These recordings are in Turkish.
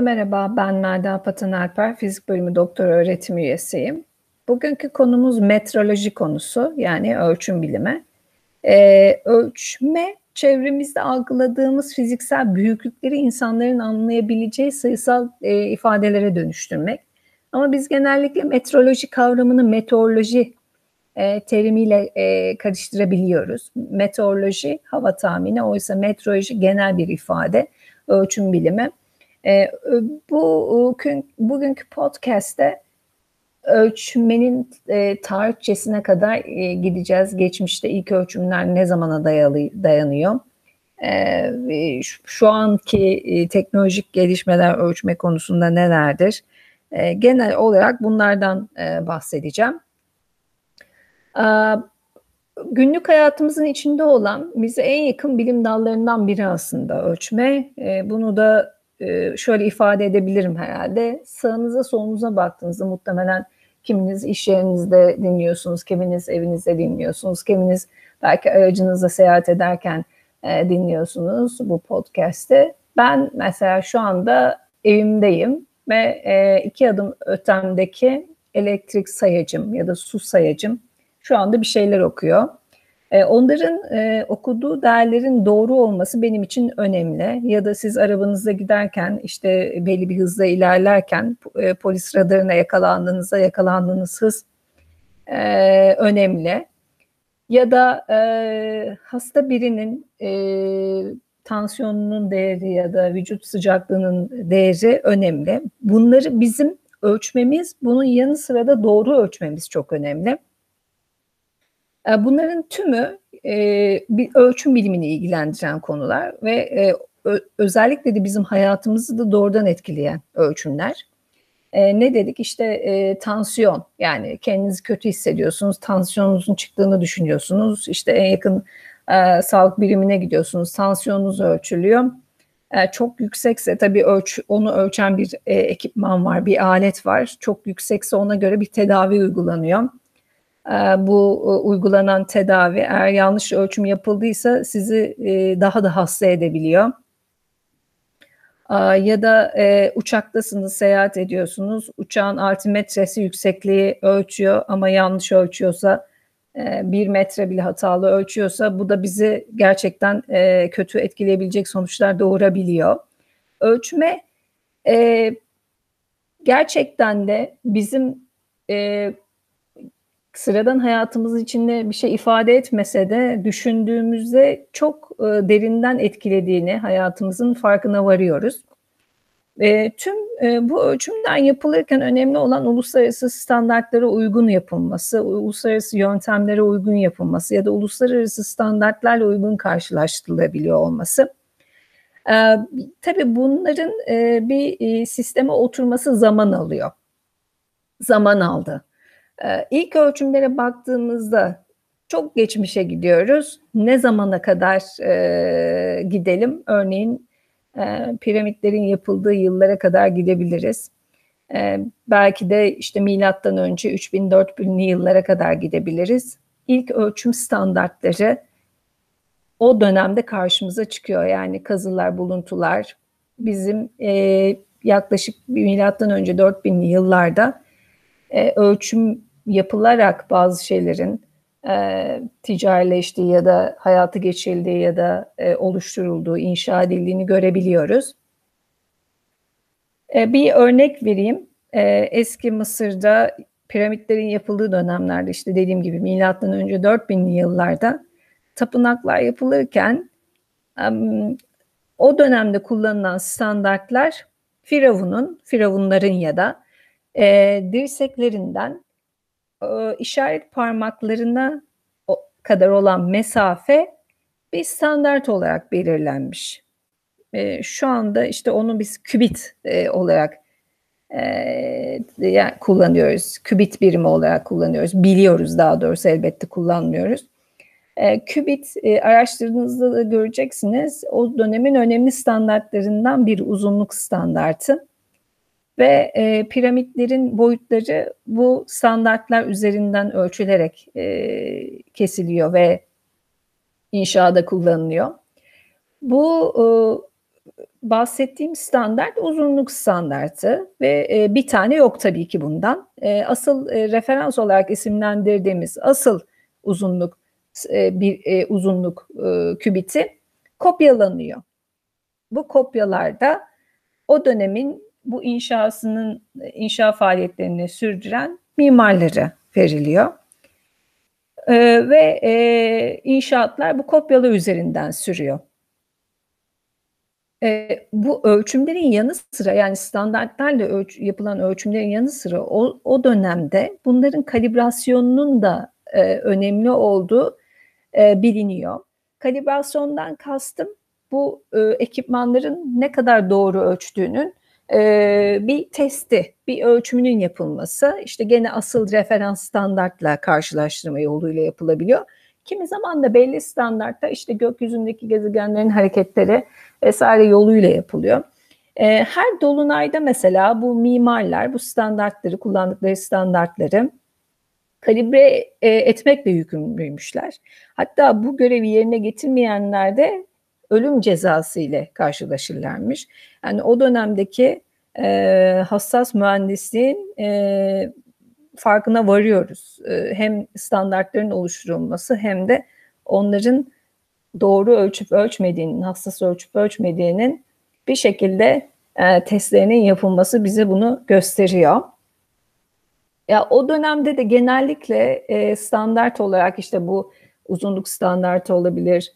Herkese merhaba, ben Melda Patan Fizik Bölümü Doktor Öğretim Üyesiyim. Bugünkü konumuz metroloji konusu, yani ölçüm bilimi. Ee, ölçme, çevremizde algıladığımız fiziksel büyüklükleri insanların anlayabileceği sayısal e, ifadelere dönüştürmek. Ama biz genellikle metroloji kavramını meteoroloji e, terimiyle e, karıştırabiliyoruz. Meteoroloji hava tahmini, oysa metroloji genel bir ifade, ölçüm bilimi. E, bu bugünkü podcast'te ölçmenin e, tarihçesine kadar e, gideceğiz. Geçmişte ilk ölçümler ne zamana dayalı, dayanıyor? E, şu, şu anki e, teknolojik gelişmeler ölçme konusunda nelerdir? E, genel olarak bunlardan e, bahsedeceğim. E, günlük hayatımızın içinde olan bize en yakın bilim dallarından biri aslında ölçme. E, bunu da e, şöyle ifade edebilirim herhalde. Sağınıza solunuza baktığınızda muhtemelen kiminiz iş yerinizde dinliyorsunuz, kiminiz evinizde dinliyorsunuz, kiminiz belki aracınızda seyahat ederken e, dinliyorsunuz bu podcast'i. Ben mesela şu anda evimdeyim ve e, iki adım ötemdeki elektrik sayacım ya da su sayacım şu anda bir şeyler okuyor. E, onların e, okuduğu değerlerin doğru olması benim için önemli. Ya da siz arabanızda giderken işte belli bir hızla ilerlerken e, polis radarına yakalandığınızda yakalandığınız hız önemli. Ya da hasta birinin tansiyonunun değeri ya da vücut sıcaklığının değeri önemli. Bunları bizim ölçmemiz, bunun yanı sıra da doğru ölçmemiz çok önemli. E, bunların tümü e, bir ölçüm bilimini ilgilendiren konular ve e, özellikle de bizim hayatımızı da doğrudan etkileyen ölçümler. Ne dedik? İşte tansiyon yani kendinizi kötü hissediyorsunuz, tansiyonunuzun çıktığını düşünüyorsunuz. İşte en yakın sağlık birimine gidiyorsunuz, tansiyonunuz ölçülüyor. Çok yüksekse tabii ölç, onu ölçen bir ekipman var, bir alet var. Çok yüksekse ona göre bir tedavi uygulanıyor. Ee, bu e, uygulanan tedavi eğer yanlış ölçüm yapıldıysa sizi e, daha da hasta edebiliyor. Ya da e, uçaktasınız, seyahat ediyorsunuz. Uçağın altimetresi yüksekliği ölçüyor ama yanlış ölçüyorsa bir metre bile hatalı ölçüyorsa bu da bizi gerçekten kötü etkileyebilecek sonuçlar doğurabiliyor. Ölçme gerçekten de bizim sıradan hayatımız içinde bir şey ifade etmese de düşündüğümüzde çok e, derinden etkilediğini hayatımızın farkına varıyoruz. E, tüm e, bu ölçümden yapılırken önemli olan uluslararası standartlara uygun yapılması, uluslararası yöntemlere uygun yapılması ya da uluslararası standartlarla uygun karşılaştırılabiliyor olması. E, tabii bunların e, bir e, sisteme oturması zaman alıyor. Zaman aldı. Ee, ilk ölçümlere baktığımızda çok geçmişe gidiyoruz. Ne zamana kadar e, gidelim? Örneğin e, piramitlerin yapıldığı yıllara kadar gidebiliriz. E, belki de işte milattan önce 3000-4000'li yıllara kadar gidebiliriz. İlk ölçüm standartları o dönemde karşımıza çıkıyor. Yani kazılar, buluntular bizim e, yaklaşık milattan önce 4000'li yıllarda e, ölçüm yapılarak bazı şeylerin e, ticarileştiği ya da hayatı geçirildiği ya da e, oluşturulduğu, inşa edildiğini görebiliyoruz. E, bir örnek vereyim. E, eski Mısır'da piramitlerin yapıldığı dönemlerde işte dediğim gibi milattan önce 4000'li yıllarda tapınaklar yapılırken o dönemde kullanılan standartlar Firavun'un, Firavunların ya da e, dirseklerinden e, işaret parmaklarına kadar olan mesafe bir standart olarak belirlenmiş. E, şu anda işte onu biz kübit e, olarak e, kullanıyoruz. Kübit birimi olarak kullanıyoruz. Biliyoruz daha doğrusu elbette kullanmıyoruz. E, kübit e, araştırdığınızda da göreceksiniz. O dönemin önemli standartlarından bir uzunluk standartı ve e, piramitlerin boyutları bu standartlar üzerinden ölçülerek e, kesiliyor ve inşada kullanılıyor. Bu e, bahsettiğim standart uzunluk standartı ve e, bir tane yok tabii ki bundan. E, asıl e, referans olarak isimlendirdiğimiz asıl uzunluk e, bir e, uzunluk e, kübiti kopyalanıyor. Bu kopyalarda o dönemin bu inşasının inşa faaliyetlerini sürdüren mimarları veriliyor. Ee, ve e, inşaatlar bu kopyalar üzerinden sürüyor. E, bu ölçümlerin yanı sıra yani standartlarla ölç, yapılan ölçümlerin yanı sıra o, o dönemde bunların kalibrasyonunun da e, önemli olduğu e, biliniyor. Kalibrasyondan kastım bu e, ekipmanların ne kadar doğru ölçtüğünün e, bir testi, bir ölçümünün yapılması. İşte gene asıl referans standartla karşılaştırma yoluyla yapılabiliyor. Kimi zaman da belli standartta işte gökyüzündeki gezegenlerin hareketleri vesaire yoluyla yapılıyor. E, her dolunayda mesela bu mimarlar bu standartları kullandıkları standartları kalibre e, etmekle yükümlüymüşler. Hatta bu görevi yerine getirmeyenler de ölüm cezası ile karşılaşırlarmış. Yani o dönemdeki e, hassas mühendisliğin e, farkına varıyoruz. E, hem standartların oluşturulması hem de onların doğru ölçüp ölçmediğinin, hassas ölçüp ölçmediğinin bir şekilde e, testlerinin yapılması bize bunu gösteriyor. Ya o dönemde de genellikle e, standart olarak işte bu uzunluk standartı olabilir,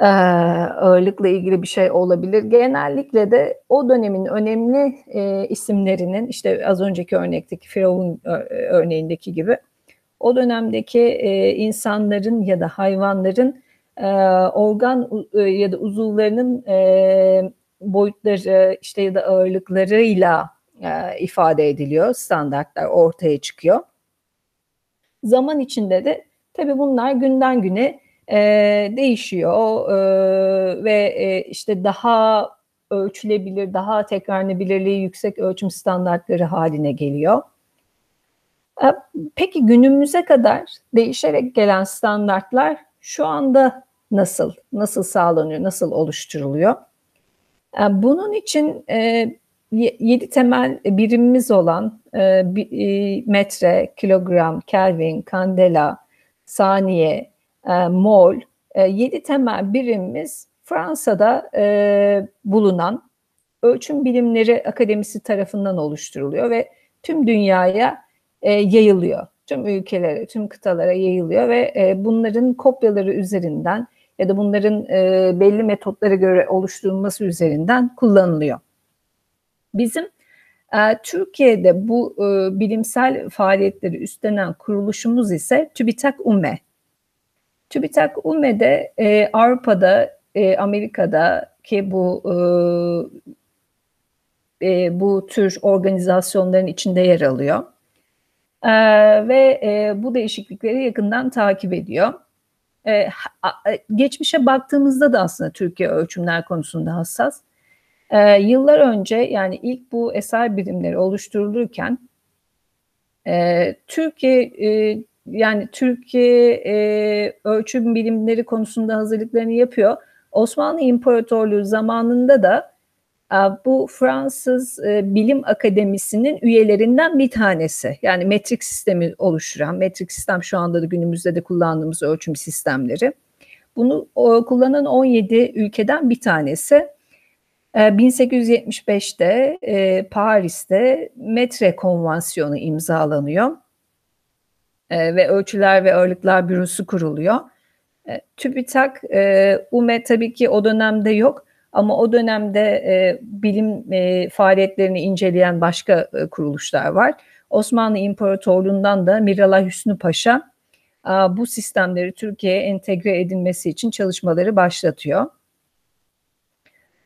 e, ağırlıkla ilgili bir şey olabilir. Genellikle de o dönemin önemli e, isimlerinin işte az önceki örnekteki Firavun örneğindeki gibi o dönemdeki e, insanların ya da hayvanların e, organ e, ya da uzuvlarının e, boyutları işte ya da ağırlıklarıyla e, ifade ediliyor. Standartlar ortaya çıkıyor. Zaman içinde de tabii bunlar günden güne e, değişiyor e, ve e, işte daha ölçülebilir, daha tekrarlanabilirliği yüksek ölçüm standartları haline geliyor. E, peki günümüze kadar değişerek gelen standartlar şu anda nasıl, nasıl sağlanıyor, nasıl oluşturuluyor? E, bunun için e, yedi temel birimimiz olan e, metre, kilogram, kelvin, kandela, saniye, e, mol, e, yedi temel birimimiz Fransa'da e, bulunan Ölçüm Bilimleri Akademisi tarafından oluşturuluyor ve tüm dünyaya e, yayılıyor. Tüm ülkelere, tüm kıtalara yayılıyor ve bunların kopyaları üzerinden ya da bunların belli metotlara göre oluşturulması üzerinden kullanılıyor. Bizim Türkiye'de bu bilimsel faaliyetleri üstlenen kuruluşumuz ise TÜBİTAK UME. TÜBİTAK UME'de e, Avrupa'da, e, Amerika'da ki bu e, e, bu tür organizasyonların içinde yer alıyor. E, ve e, bu değişiklikleri yakından takip ediyor. E, ha, geçmişe baktığımızda da aslında Türkiye ölçümler konusunda hassas. E, yıllar önce yani ilk bu eser birimleri oluşturulurken e, Türkiye e, yani Türkiye e, ölçüm bilimleri konusunda hazırlıklarını yapıyor. Osmanlı İmparatorluğu zamanında da e, bu Fransız e, Bilim Akademisi'nin üyelerinden bir tanesi. Yani metrik sistemi oluşturan, metrik sistem şu anda da günümüzde de kullandığımız ölçüm sistemleri. Bunu o, kullanan 17 ülkeden bir tanesi. 1875'te ee, e, Paris'te Metre Konvansiyonu imzalanıyor e, ve Ölçüler ve Ağırlıklar Bürosu kuruluyor. E, TÜBİTAK, e, UME tabii ki o dönemde yok ama o dönemde e, bilim e, faaliyetlerini inceleyen başka e, kuruluşlar var. Osmanlı İmparatorluğu'ndan da Miralay Hüsnü Paşa e, bu sistemleri Türkiye'ye entegre edilmesi için çalışmaları başlatıyor.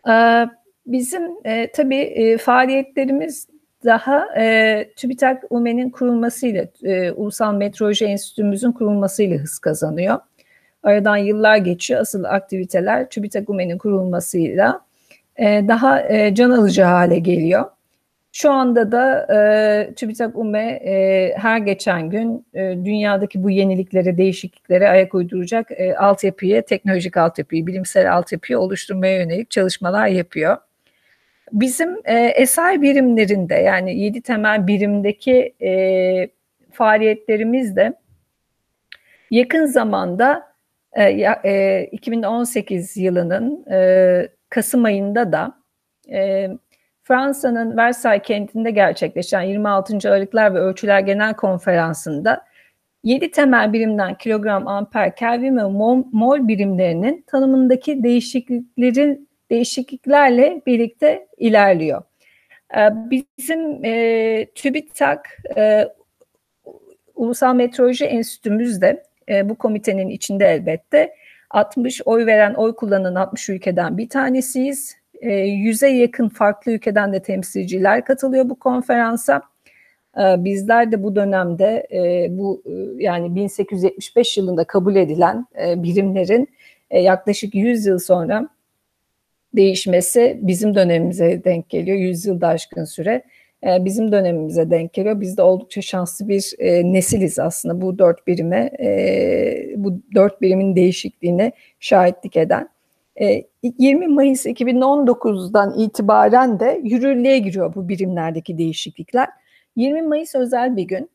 E, Bizim e, tabii e, faaliyetlerimiz daha e, TÜBİTAK UME'nin kurulmasıyla, e, Ulusal Meteoroloji Enstitümüzün kurulmasıyla hız kazanıyor. Aradan yıllar geçiyor. Asıl aktiviteler TÜBİTAK UME'nin kurulmasıyla e, daha e, can alıcı hale geliyor. Şu anda da e, TÜBİTAK UME e, her geçen gün e, dünyadaki bu yeniliklere, değişikliklere ayak uyduracak e, altyapıyı, teknolojik altyapıyı, bilimsel altyapıyı oluşturmaya yönelik çalışmalar yapıyor. Bizim e, SI birimlerinde yani 7 temel birimdeki e, faaliyetlerimiz de yakın zamanda e, e, 2018 yılının e, Kasım ayında da e, Fransa'nın Versailles kentinde gerçekleşen 26. Ağırlıklar ve Ölçüler Genel Konferansı'nda 7 temel birimden kilogram, amper, kelvin ve mol, mol birimlerinin tanımındaki değişikliklerin değişikliklerle birlikte ilerliyor. Ee, bizim e, TÜBİTAK e, Ulusal Meteoroloji Enstitümüz de e, bu komitenin içinde elbette. 60 oy veren, oy kullanan 60 ülkeden bir tanesiyiz. E, yüze yakın farklı ülkeden de temsilciler katılıyor bu konferansa. E, bizler de bu dönemde e, bu e, yani 1875 yılında kabul edilen e, birimlerin e, yaklaşık 100 yıl sonra değişmesi bizim dönemimize denk geliyor. 100 yılda aşkın süre e, bizim dönemimize denk geliyor. Biz de oldukça şanslı bir e, nesiliz aslında bu dört birime, e, bu dört birimin değişikliğine şahitlik eden. 20 Mayıs 2019'dan itibaren de yürürlüğe giriyor bu birimlerdeki değişiklikler. 20 Mayıs özel bir gün.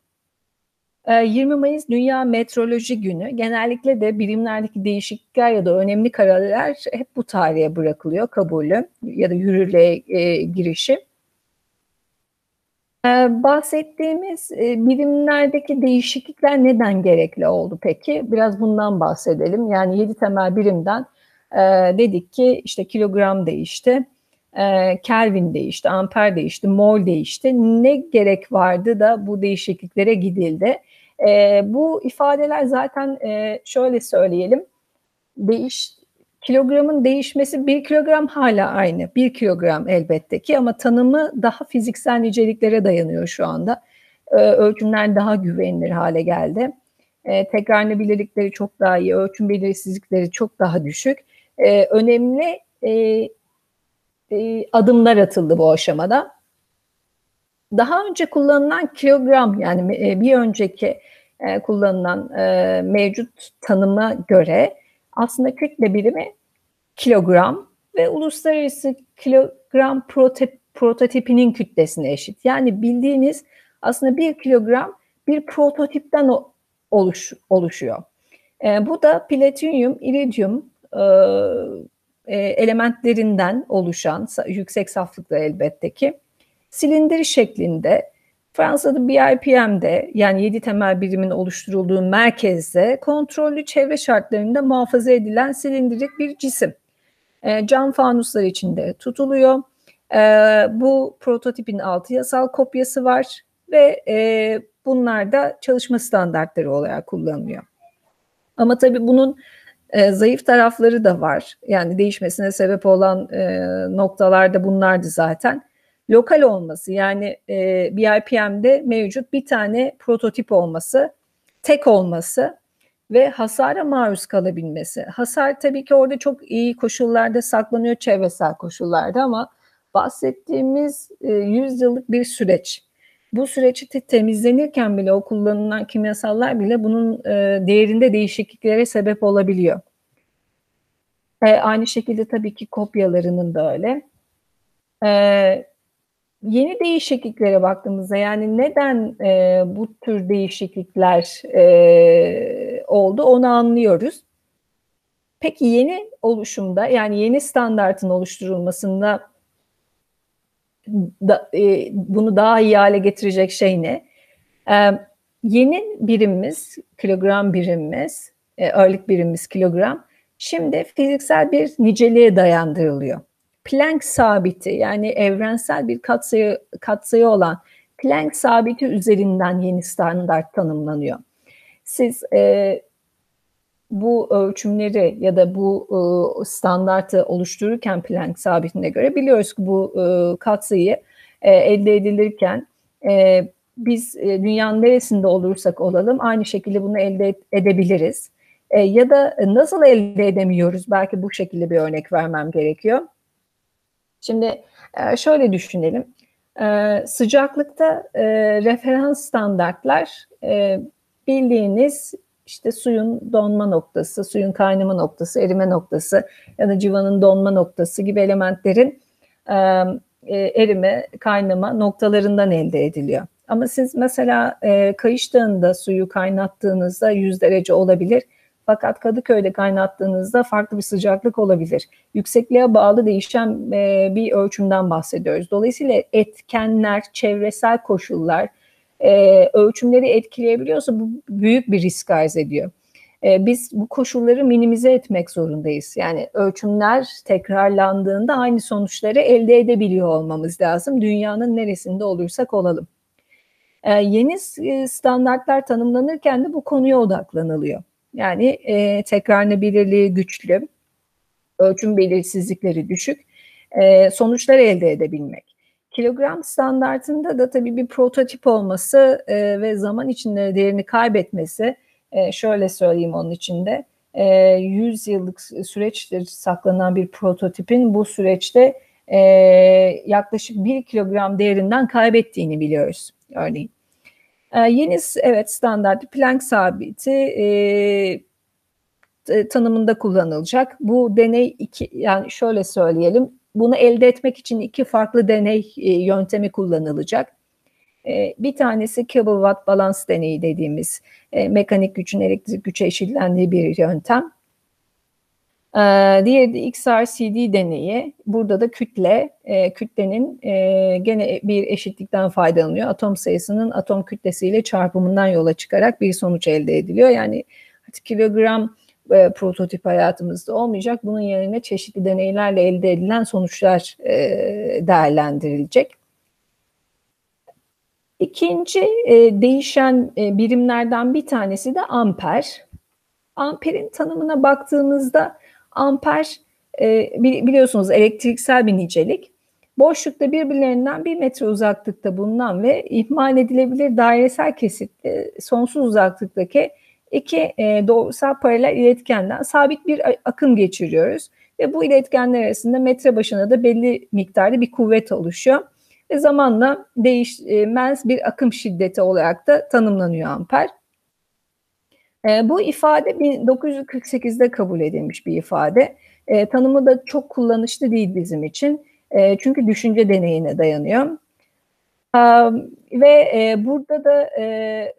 20 Mayıs Dünya Metroloji Günü. Genellikle de birimlerdeki değişiklikler ya da önemli kararlar hep bu tarihe bırakılıyor kabulü ya da yürürlüğe girişi. Ee, bahsettiğimiz e, birimlerdeki değişiklikler neden gerekli oldu peki? Biraz bundan bahsedelim. Yani 7 temel birimden e, dedik ki işte kilogram değişti, e, Kelvin değişti, amper değişti, mol değişti. Ne gerek vardı da bu değişikliklere gidildi? E, bu ifadeler zaten e, şöyle söyleyelim, değiş Kilogramın değişmesi bir kilogram hala aynı. Bir kilogram elbette ki ama tanımı daha fiziksel niceliklere dayanıyor şu anda. Ee, ölçümler daha güvenilir hale geldi. Ee, tekrarlanabilirlikleri çok daha iyi, ölçüm belirsizlikleri çok daha düşük. Ee, önemli e, e, adımlar atıldı bu aşamada. Daha önce kullanılan kilogram yani e, bir önceki e, kullanılan e, mevcut tanıma göre aslında kütle birimi kilogram ve uluslararası kilogram prote, prototipinin kütlesine eşit. Yani bildiğiniz aslında bir kilogram bir prototipten oluş, oluşuyor. E, bu da platinyum, iridyum e, elementlerinden oluşan yüksek saflıkta elbette ki silindir şeklinde Fransa'da BIPM'de yani 7 temel birimin oluşturulduğu merkezde kontrollü çevre şartlarında muhafaza edilen silindirik bir cisim. E, cam fanuslar içinde tutuluyor. E, bu prototipin altı yasal kopyası var ve e, bunlar da çalışma standartları olarak kullanılıyor. Ama tabii bunun e, zayıf tarafları da var. Yani değişmesine sebep olan e, noktalar da bunlardı zaten lokal olması yani e, BIPM'de mevcut bir tane prototip olması, tek olması ve hasara maruz kalabilmesi. Hasar tabii ki orada çok iyi koşullarda saklanıyor çevresel koşullarda ama bahsettiğimiz e, 100 yıllık bir süreç. Bu süreçte temizlenirken bile o kullanılan kimyasallar bile bunun e, değerinde değişikliklere sebep olabiliyor. E, aynı şekilde tabii ki kopyalarının da öyle. E, yeni değişikliklere baktığımızda yani neden e, bu tür değişiklikler e, oldu onu anlıyoruz. Peki yeni oluşumda yani yeni standartın oluşturulmasında da, e, bunu daha iyi hale getirecek şey ne? E, yeni birimimiz, kilogram birimimiz, e, ağırlık birimimiz kilogram şimdi fiziksel bir niceliğe dayandırılıyor. Planck sabiti yani evrensel bir katsayı, katsayı olan Planck sabiti üzerinden yeni standart tanımlanıyor. Siz e, bu ölçümleri ya da bu e, standartı oluştururken Planck sabitine göre biliyoruz ki bu e, katsayı e, elde edilirken e, biz e, dünyanın neresinde olursak olalım aynı şekilde bunu elde edebiliriz. E, ya da nasıl elde edemiyoruz? Belki bu şekilde bir örnek vermem gerekiyor. Şimdi e, şöyle düşünelim. E, sıcaklıkta e, referans standartlar bildiğiniz işte suyun donma noktası, suyun kaynama noktası, erime noktası ya da civanın donma noktası gibi elementlerin erime, kaynama noktalarından elde ediliyor. Ama siz mesela e, Kayış Dağı'nda suyu kaynattığınızda 100 derece olabilir. Fakat Kadıköy'de kaynattığınızda farklı bir sıcaklık olabilir. Yüksekliğe bağlı değişen e, bir ölçümden bahsediyoruz. Dolayısıyla etkenler, çevresel koşullar e, ölçümleri etkileyebiliyorsa bu büyük bir risk arz ediyor. E, biz bu koşulları minimize etmek zorundayız. Yani ölçümler tekrarlandığında aynı sonuçları elde edebiliyor olmamız lazım. Dünyanın neresinde olursak olalım. E, yeni standartlar tanımlanırken de bu konuya odaklanılıyor. Yani e, tekrarlanabilirliği güçlü, ölçüm belirsizlikleri düşük, e, sonuçlar elde edebilmek. Kilogram standartında da tabii bir prototip olması e, ve zaman içinde değerini kaybetmesi, e, şöyle söyleyeyim onun içinde, e, 100 yıllık süreçtir saklanan bir prototipin bu süreçte e, yaklaşık 1 kilogram değerinden kaybettiğini biliyoruz örneğin. E, yeni evet standart Planck sabiti e, tanımında kullanılacak. Bu deney iki yani şöyle söyleyelim. Bunu elde etmek için iki farklı deney e, yöntemi kullanılacak. E, bir tanesi kilowatt balans deneyi dediğimiz e, mekanik gücün elektrik güce eşitlendiği bir yöntem. Ee, diğeri de XRCD deneyi. Burada da kütle, e, kütlenin e, gene bir eşitlikten faydalanıyor. Atom sayısının atom kütlesiyle çarpımından yola çıkarak bir sonuç elde ediliyor. Yani kilogram e, prototip hayatımızda olmayacak. Bunun yerine çeşitli deneylerle elde edilen sonuçlar değerlendirilecek. İkinci e, değişen e, birimlerden bir tanesi de amper. Amperin tanımına baktığımızda amper e, biliyorsunuz elektriksel bir nicelik. Boşlukta birbirlerinden bir metre uzaklıkta bulunan ve ihmal edilebilir dairesel kesitli sonsuz uzaklıktaki iki e, doğrusal paralel iletkenden sabit bir akım geçiriyoruz. Ve bu iletkenler arasında metre başına da belli miktarda bir kuvvet oluşuyor. Ve zamanla değişmez bir akım şiddeti olarak da tanımlanıyor amper. E, bu ifade 1948'de kabul edilmiş bir ifade. E, tanımı da çok kullanışlı değil bizim için. E, çünkü düşünce deneyine dayanıyor. E, ve e, burada da e,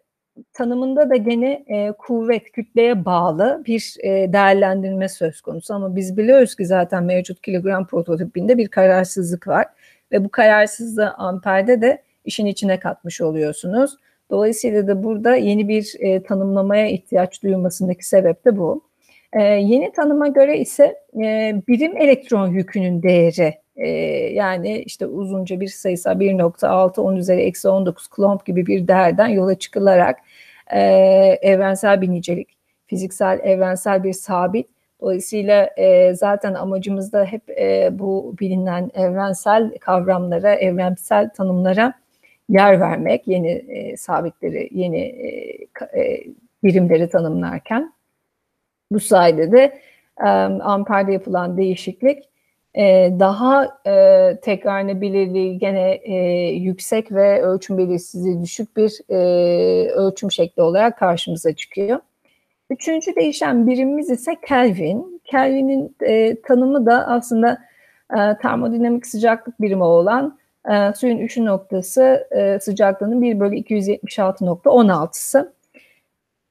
tanımında da gene e, kuvvet, kütleye bağlı bir e, değerlendirme söz konusu. Ama biz biliyoruz ki zaten mevcut kilogram prototipinde bir kararsızlık var. Ve bu kararsızlığı amperde de işin içine katmış oluyorsunuz. Dolayısıyla da burada yeni bir e, tanımlamaya ihtiyaç duyulmasındaki sebep de bu. E, yeni tanıma göre ise e, birim elektron yükünün değeri e, yani işte uzunca bir sayısı 1.6 10 üzeri eksi 19 klomp gibi bir değerden yola çıkılarak e, evrensel bir nicelik, fiziksel evrensel bir sabit. Dolayısıyla e, zaten amacımız da hep e, bu bilinen evrensel kavramlara, evrensel tanımlara yer vermek, yeni e, sabitleri, yeni e, e, birimleri tanımlarken. Bu sayede de e, amperde yapılan değişiklik e, daha e, tekrarlanabilirliği gene e, yüksek ve ölçüm belirsizliği düşük bir e, ölçüm şekli olarak karşımıza çıkıyor. Üçüncü değişen birimimiz ise Kelvin. Kelvin'in e, tanımı da aslında e, termodinamik sıcaklık birimi olan e, suyun üşü noktası e, sıcaklığının 1 bölü 276.16'sı.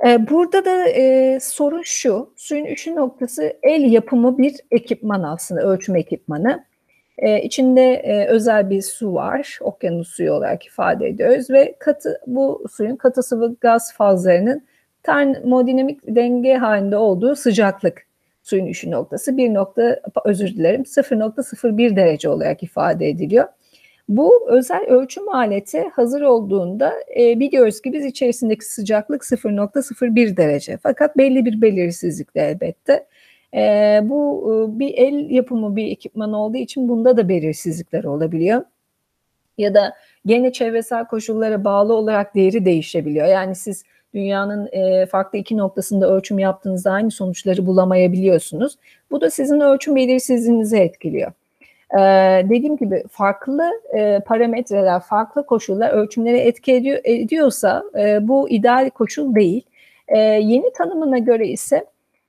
E, burada da e, sorun şu, suyun üşü noktası el yapımı bir ekipman aslında, ölçüm ekipmanı. E, içinde e, özel bir su var, okyanus suyu olarak ifade ediyoruz ve katı bu suyun katı sıvı gaz fazlarının termodinamik denge halinde olduğu sıcaklık suyun üşü noktası bir nokta özür dilerim 0.01 derece olarak ifade ediliyor. Bu özel ölçüm aleti hazır olduğunda e, biliyoruz ki biz içerisindeki sıcaklık 0.01 derece. Fakat belli bir belirsizlikle elbette. E, bu e, bir el yapımı bir ekipman olduğu için bunda da belirsizlikler olabiliyor. Ya da gene çevresel koşullara bağlı olarak değeri değişebiliyor. Yani siz dünyanın e, farklı iki noktasında ölçüm yaptığınızda aynı sonuçları bulamayabiliyorsunuz. Bu da sizin ölçüm belirsizliğinizi etkiliyor. E, dediğim gibi farklı e, parametreler, farklı koşullar ölçümlere etki ediyor, ediyorsa e, bu ideal koşul değil. E, yeni tanımına göre ise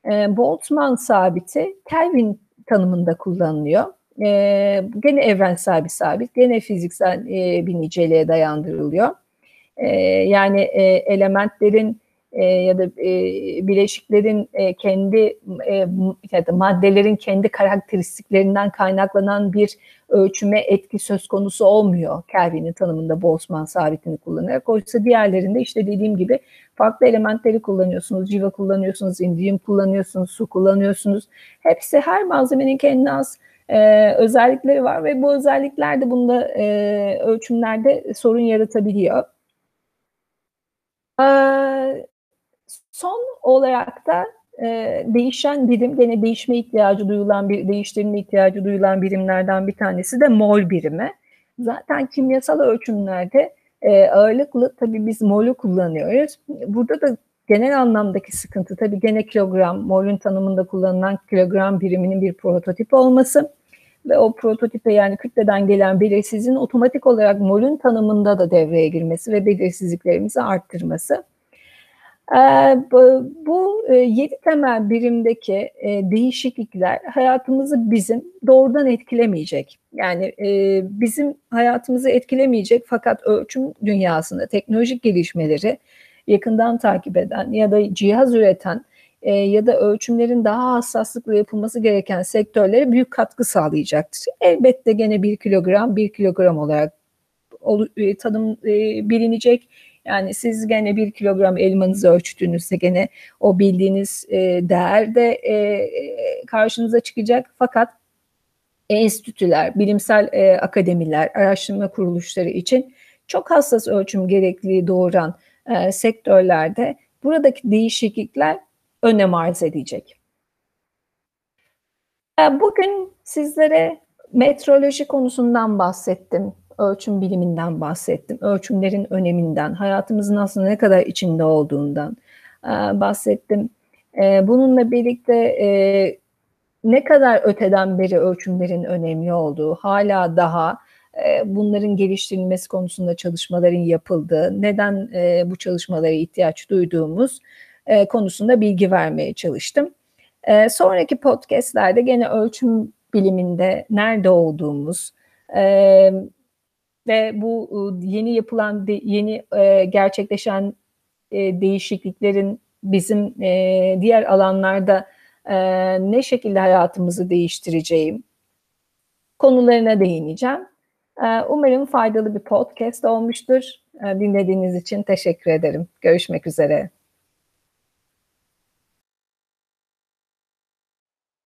e, Boltzmann sabiti Kelvin tanımında kullanılıyor. E, gene evrensel bir sabit, gene fiziksel e, bir niceliğe dayandırılıyor. E, yani e, elementlerin e, ya da e, bileşiklerin e, kendi e, ya da maddelerin kendi karakteristiklerinden kaynaklanan bir ölçüme etki söz konusu olmuyor Kelvin'in tanımında Boltzmann sabitini kullanarak. Oysa diğerlerinde işte dediğim gibi farklı elementleri kullanıyorsunuz. Civa kullanıyorsunuz, indium kullanıyorsunuz, su kullanıyorsunuz. Hepsi her malzemenin kendine az e, özellikleri var ve bu özellikler de bunda e, ölçümlerde sorun yaratabiliyor. Son olarak da e, değişen birim, gene değişme ihtiyacı duyulan bir değiştirme ihtiyacı duyulan birimlerden bir tanesi de mol birimi. Zaten kimyasal ölçümlerde e, ağırlıklı tabii biz molü kullanıyoruz. Burada da genel anlamdaki sıkıntı tabii gene kilogram, molün tanımında kullanılan kilogram biriminin bir prototip olması ve o prototipe yani kütleden gelen belirsizliğin otomatik olarak molün tanımında da devreye girmesi ve belirsizliklerimizi arttırması. Ee, bu e, yedi temel birimdeki e, değişiklikler hayatımızı bizim doğrudan etkilemeyecek. Yani e, bizim hayatımızı etkilemeyecek fakat ölçüm dünyasında teknolojik gelişmeleri yakından takip eden ya da cihaz üreten ya da ölçümlerin daha hassaslıkla yapılması gereken sektörlere büyük katkı sağlayacaktır. Elbette gene bir kilogram bir kilogram olarak tanım bilinecek yani siz gene bir kilogram elmanızı ölçtüğünüzde gene o bildiğiniz e, değer de e, e, karşınıza çıkacak. Fakat enstitüler, bilimsel e, akademiler, araştırma kuruluşları için çok hassas ölçüm gerekliliği doğuran e, sektörlerde buradaki değişiklikler önem arz edecek. E, bugün sizlere metroloji konusundan bahsettim ölçüm biliminden bahsettim. Ölçümlerin öneminden, hayatımızın aslında ne kadar içinde olduğundan e, bahsettim. E, bununla birlikte e, ne kadar öteden beri ölçümlerin önemli olduğu, hala daha bunların geliştirilmesi konusunda çalışmaların yapıldığı, neden bu çalışmalara ihtiyaç duyduğumuz konusunda bilgi vermeye çalıştım. Sonraki podcastlerde gene ölçüm biliminde nerede olduğumuz, ve bu ıı, yeni yapılan yeni e, gerçekleşen e, değişikliklerin bizim e, diğer alanlarda ne şekilde hayatımızı değiştireceğim konularına değineceğim. Umarım faydalı bir podcast olmuştur. Dinlediğiniz için teşekkür ederim. Görüşmek üzere.